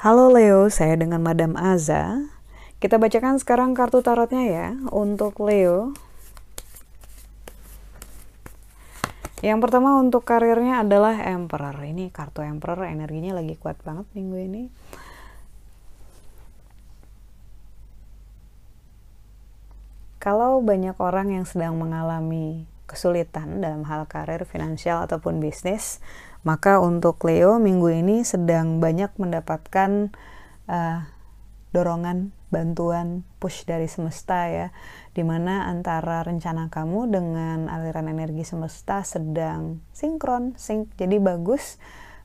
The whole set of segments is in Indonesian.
Halo Leo, saya dengan Madam Aza. Kita bacakan sekarang kartu tarotnya ya untuk Leo. Yang pertama untuk karirnya adalah Emperor. Ini kartu Emperor energinya lagi kuat banget minggu ini. Kalau banyak orang yang sedang mengalami kesulitan dalam hal karir, finansial ataupun bisnis, maka untuk Leo minggu ini sedang banyak mendapatkan uh, dorongan, bantuan, push dari semesta ya, di mana antara rencana kamu dengan aliran energi semesta sedang sinkron, sync, jadi bagus.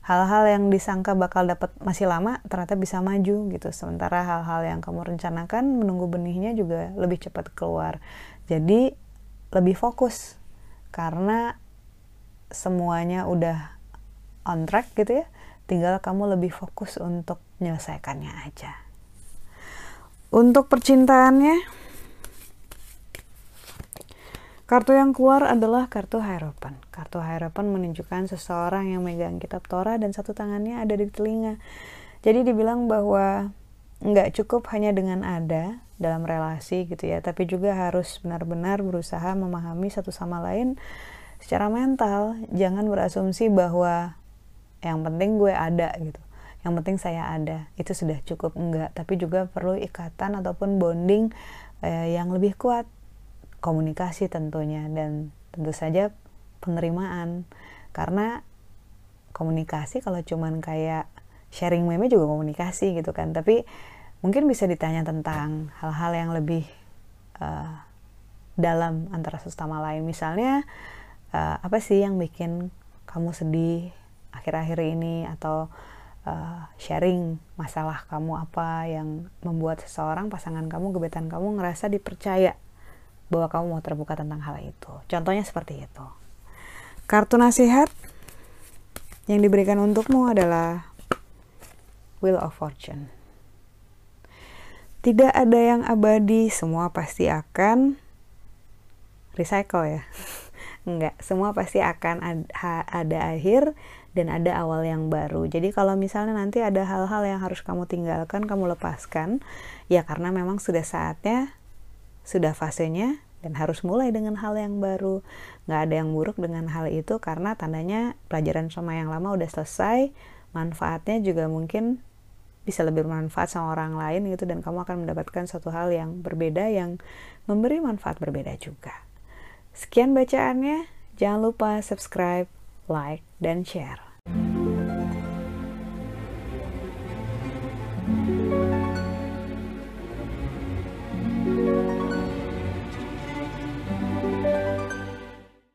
Hal-hal yang disangka bakal dapat masih lama ternyata bisa maju gitu. Sementara hal-hal yang kamu rencanakan menunggu benihnya juga lebih cepat keluar. Jadi lebih fokus karena semuanya udah on track gitu ya tinggal kamu lebih fokus untuk menyelesaikannya aja untuk percintaannya kartu yang keluar adalah kartu Hierophant kartu Hierophant menunjukkan seseorang yang megang kitab Torah dan satu tangannya ada di telinga. Jadi dibilang bahwa nggak cukup hanya dengan ada dalam relasi gitu ya tapi juga harus benar-benar berusaha memahami satu sama lain secara mental. Jangan berasumsi bahwa yang penting gue ada gitu yang penting saya ada. Itu sudah cukup enggak. Tapi juga perlu ikatan ataupun bonding eh, yang lebih kuat komunikasi tentunya dan tentu saja penerimaan. Karena komunikasi kalau cuman kayak sharing meme juga komunikasi gitu kan. Tapi mungkin bisa ditanya tentang hal-hal yang lebih uh, dalam antara sesama lain. Misalnya uh, apa sih yang bikin kamu sedih akhir-akhir ini? Atau uh, sharing masalah kamu apa yang membuat seseorang pasangan kamu gebetan kamu ngerasa dipercaya bahwa kamu mau terbuka tentang hal itu. Contohnya seperti itu. Kartu nasihat yang diberikan untukmu adalah Wheel of Fortune. Tidak ada yang abadi semua pasti akan recycle ya. Enggak semua pasti akan ada, akhir dan ada awal yang baru. Jadi kalau misalnya nanti ada hal-hal yang harus kamu tinggalkan, kamu lepaskan, ya karena memang sudah saatnya, sudah fasenya, dan harus mulai dengan hal yang baru. Nggak ada yang buruk dengan hal itu karena tandanya pelajaran sama yang lama udah selesai, manfaatnya juga mungkin bisa lebih bermanfaat sama orang lain gitu dan kamu akan mendapatkan satu hal yang berbeda yang memberi manfaat berbeda juga. Sekian bacaannya, jangan lupa subscribe, like, dan share.